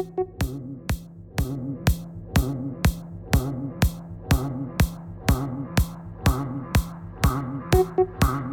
Shuster on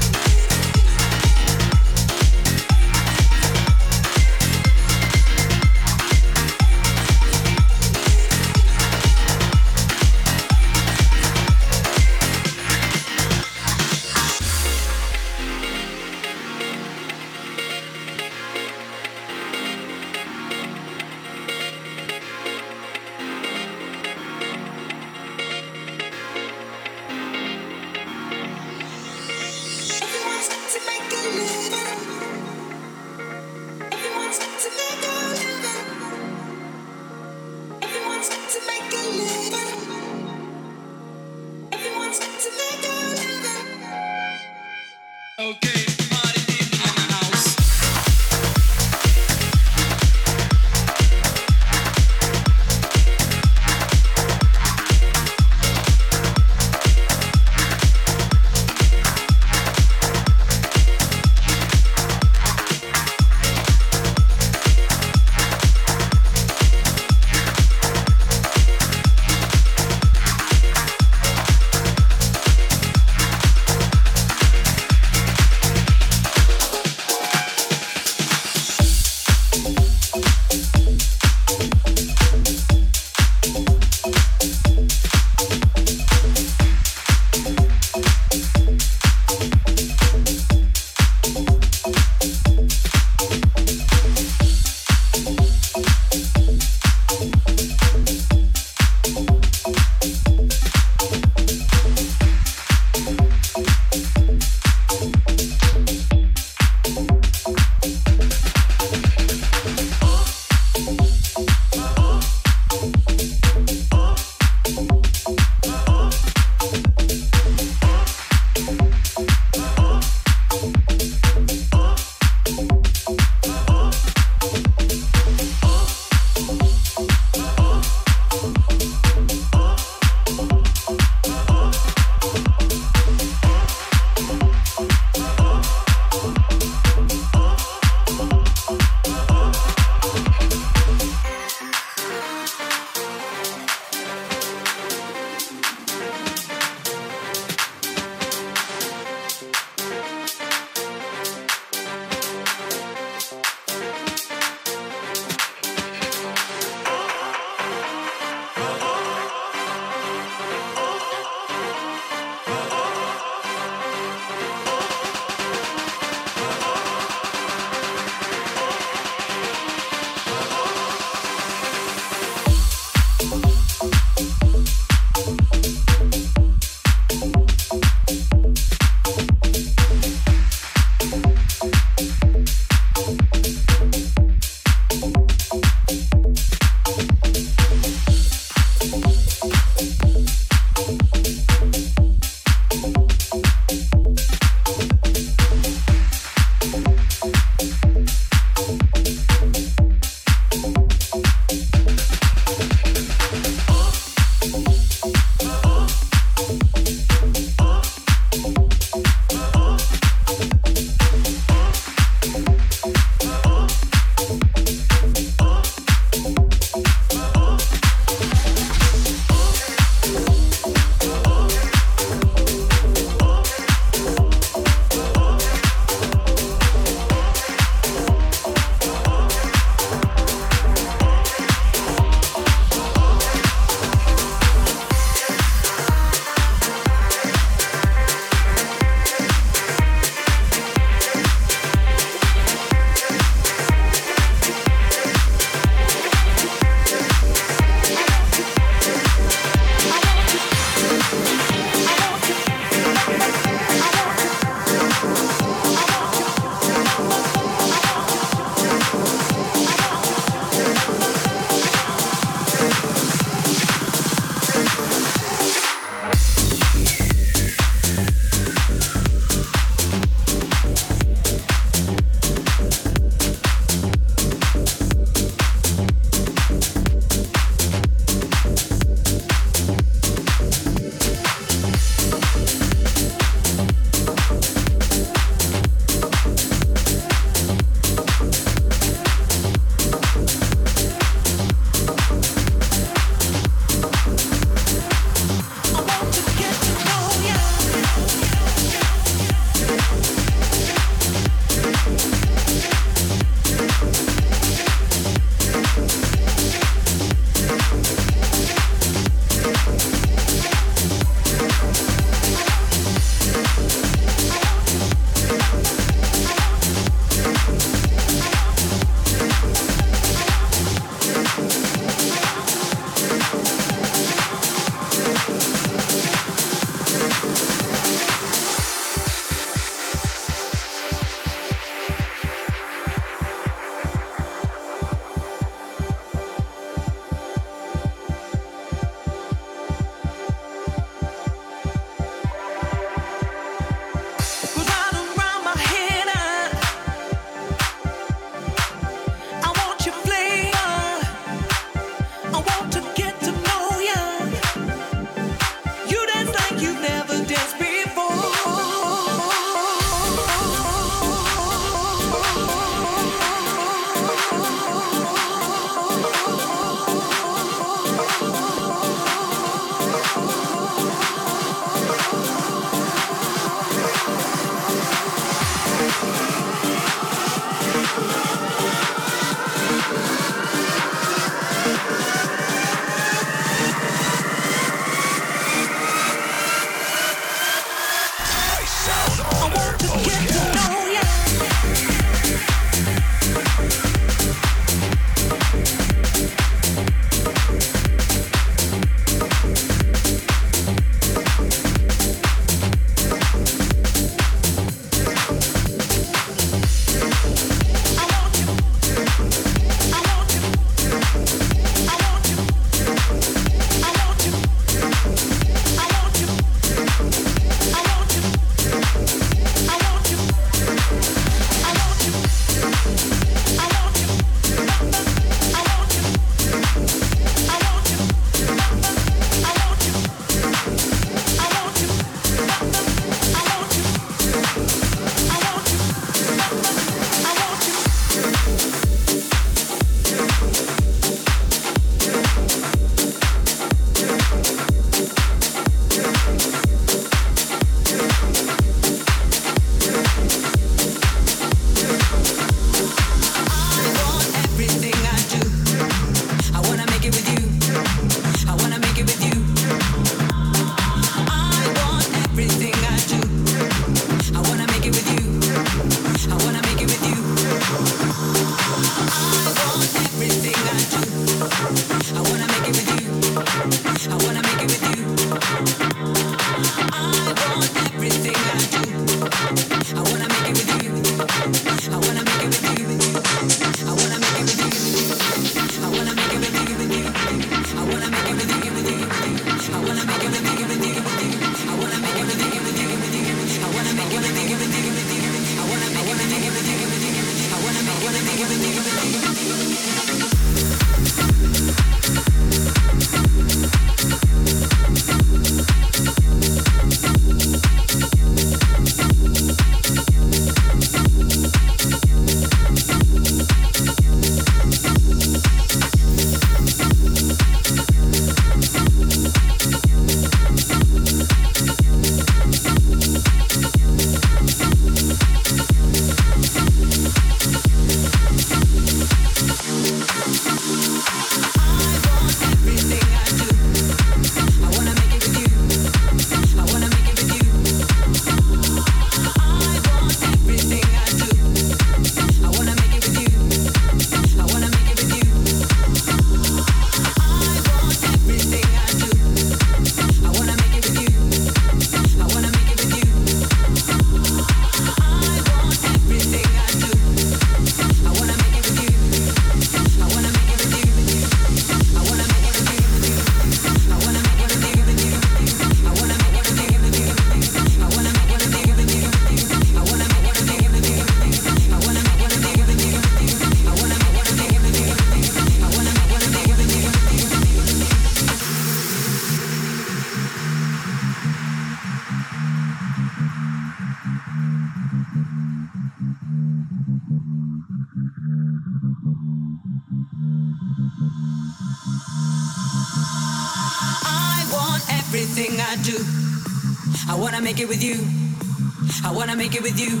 make it with you.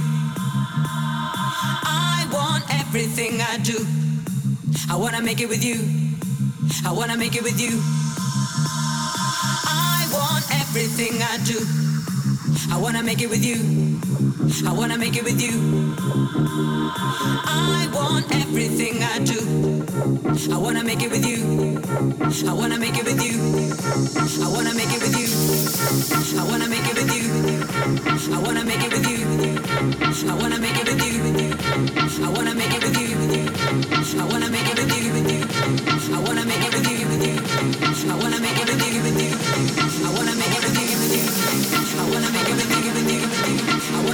I want everything I do. I wanna make it with you. I wanna make it with you. I want everything I do. I wanna make it with you. I wanna make it with you. I want everything I do. I wanna make it with you. I wanna make it with you. I wanna make it with you. I wanna make it with you. I wanna make it with you. I wanna make it with you. I wanna make it with you. I wanna make it with you. I wanna make it with you. I wanna make it with you. I wanna make it with you. I wanna make it with you. I wanna make it with you. I wanna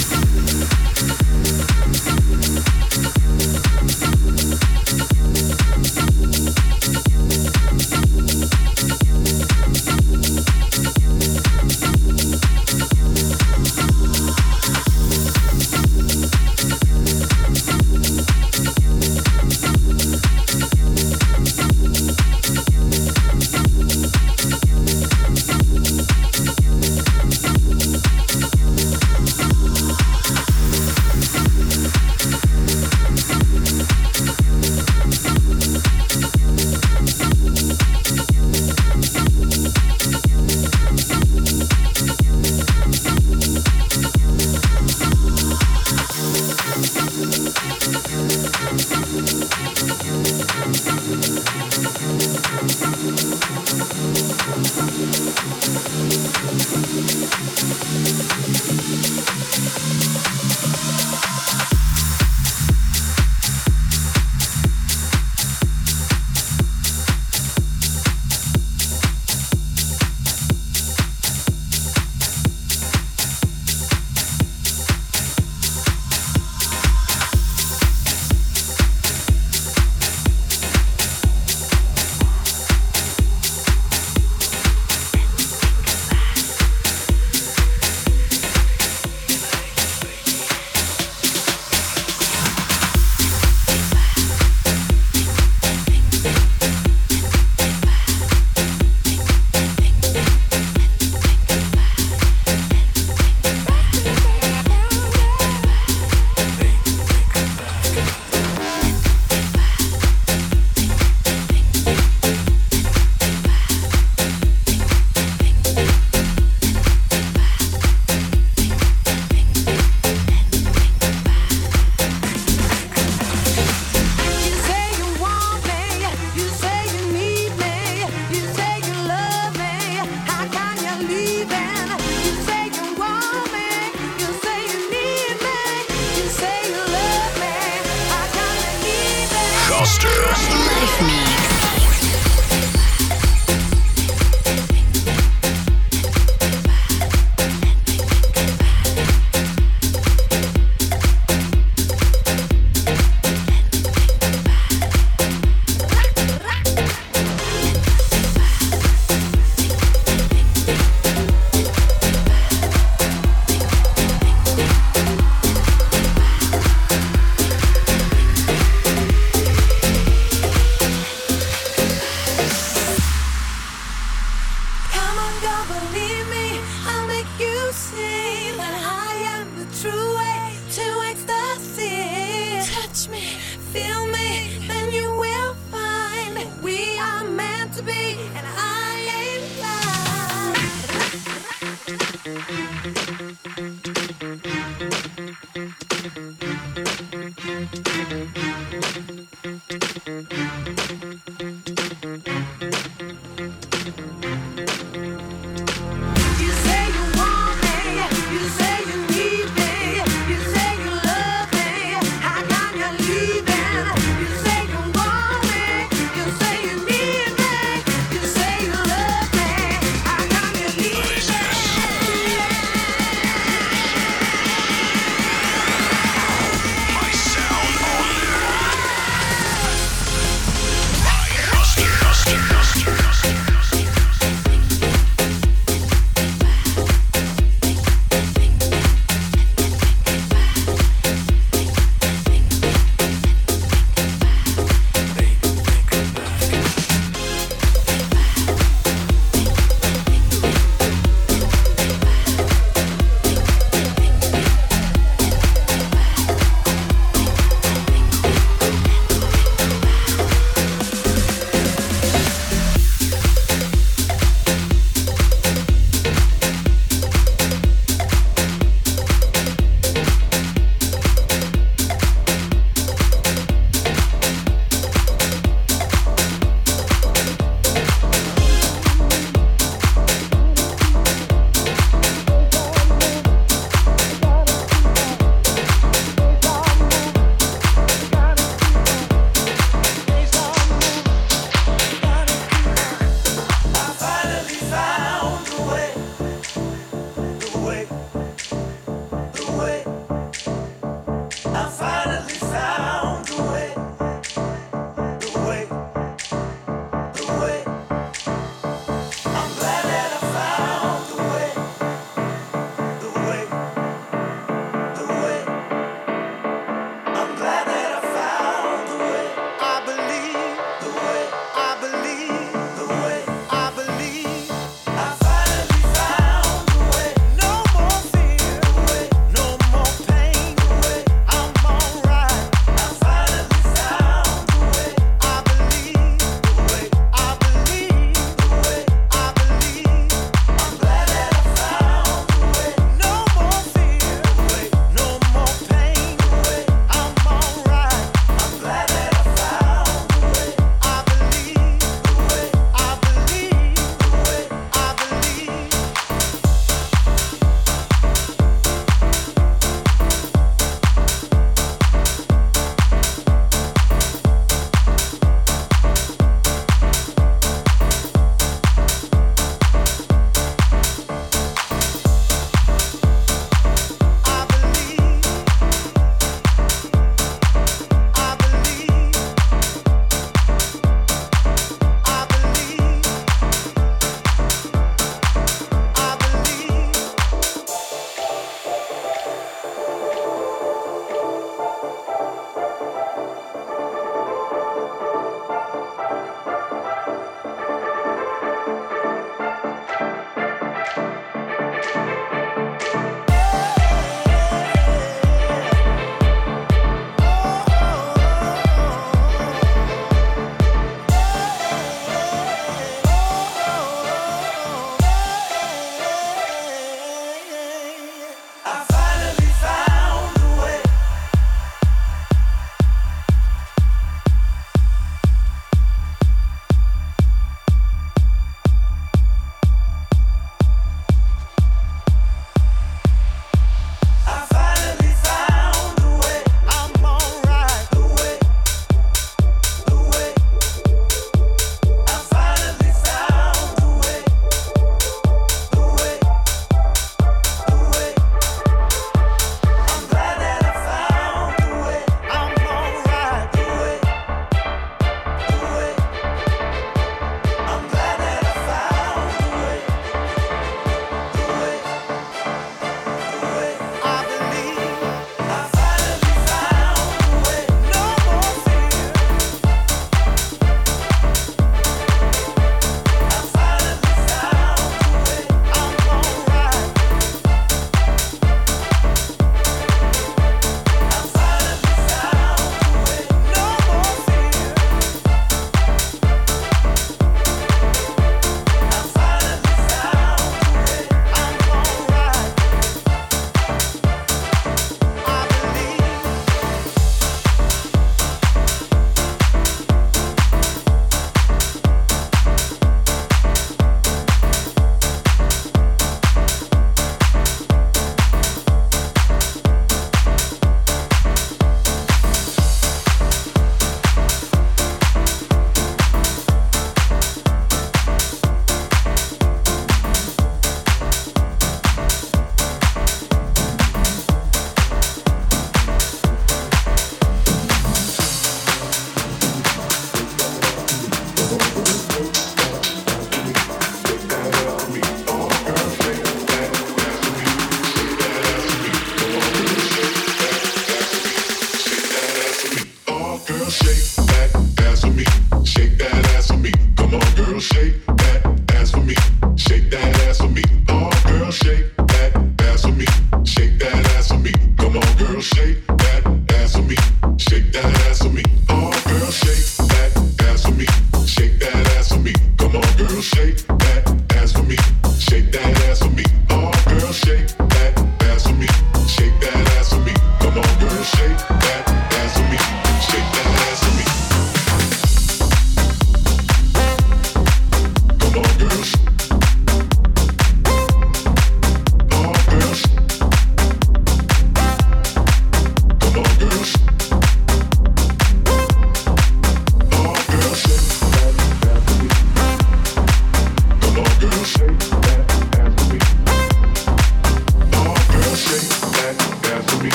Hoster. Live Mix.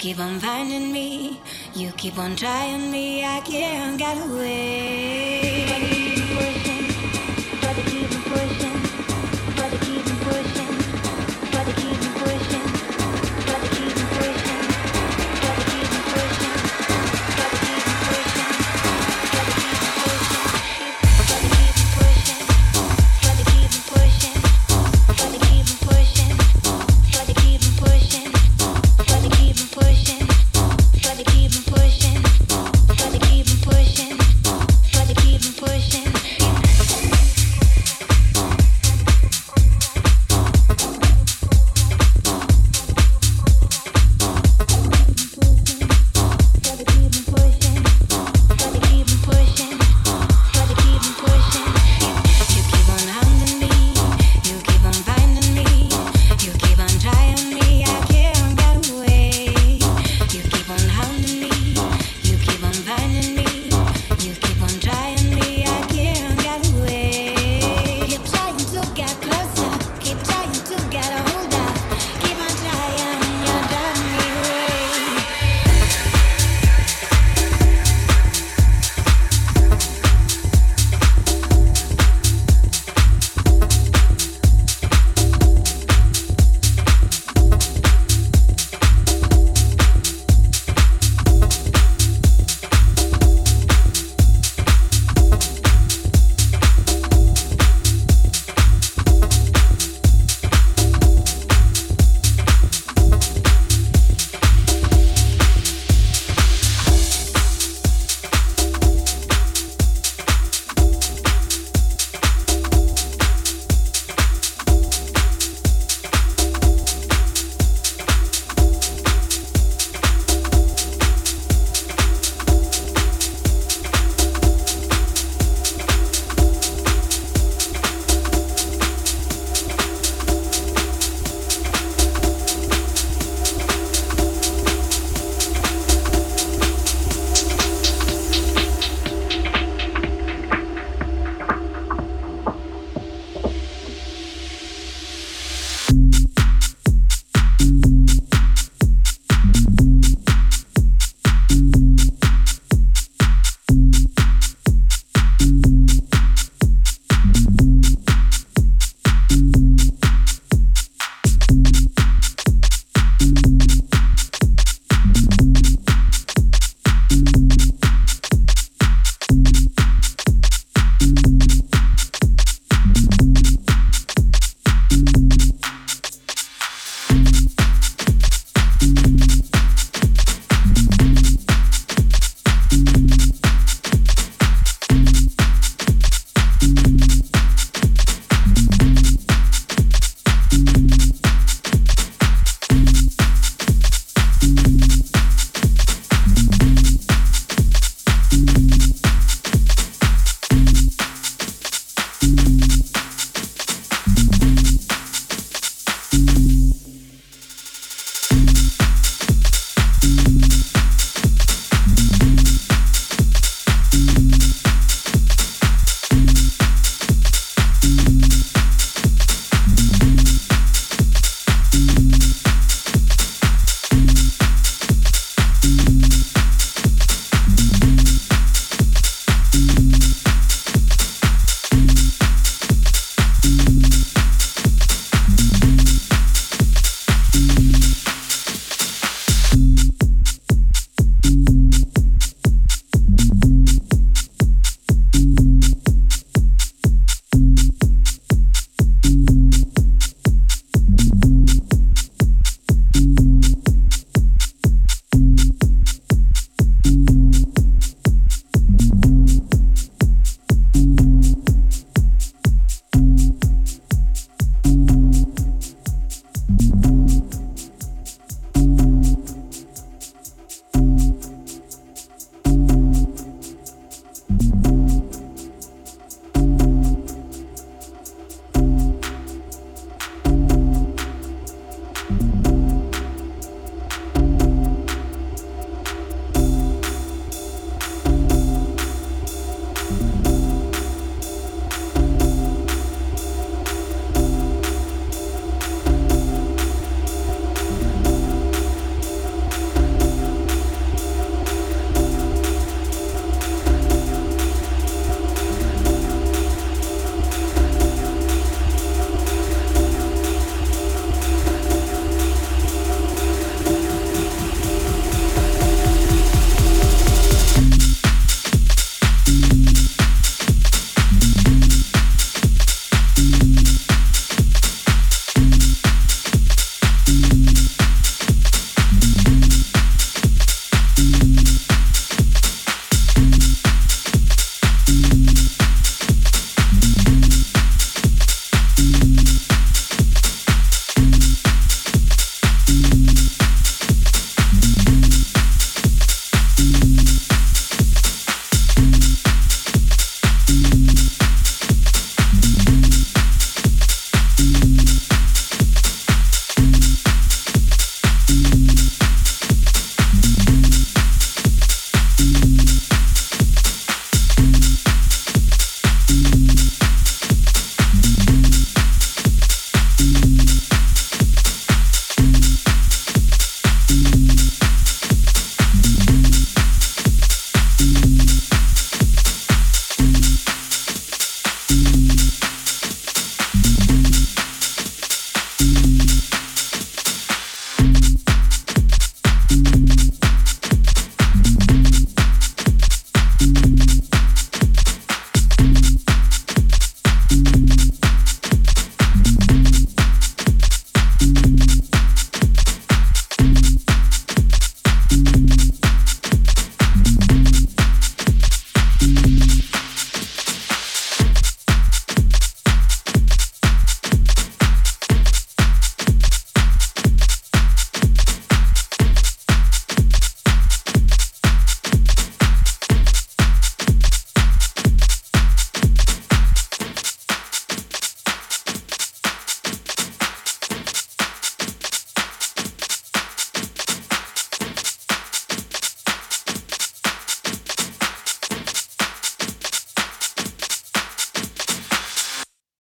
keep on finding me. You keep on trying me. I can't get away.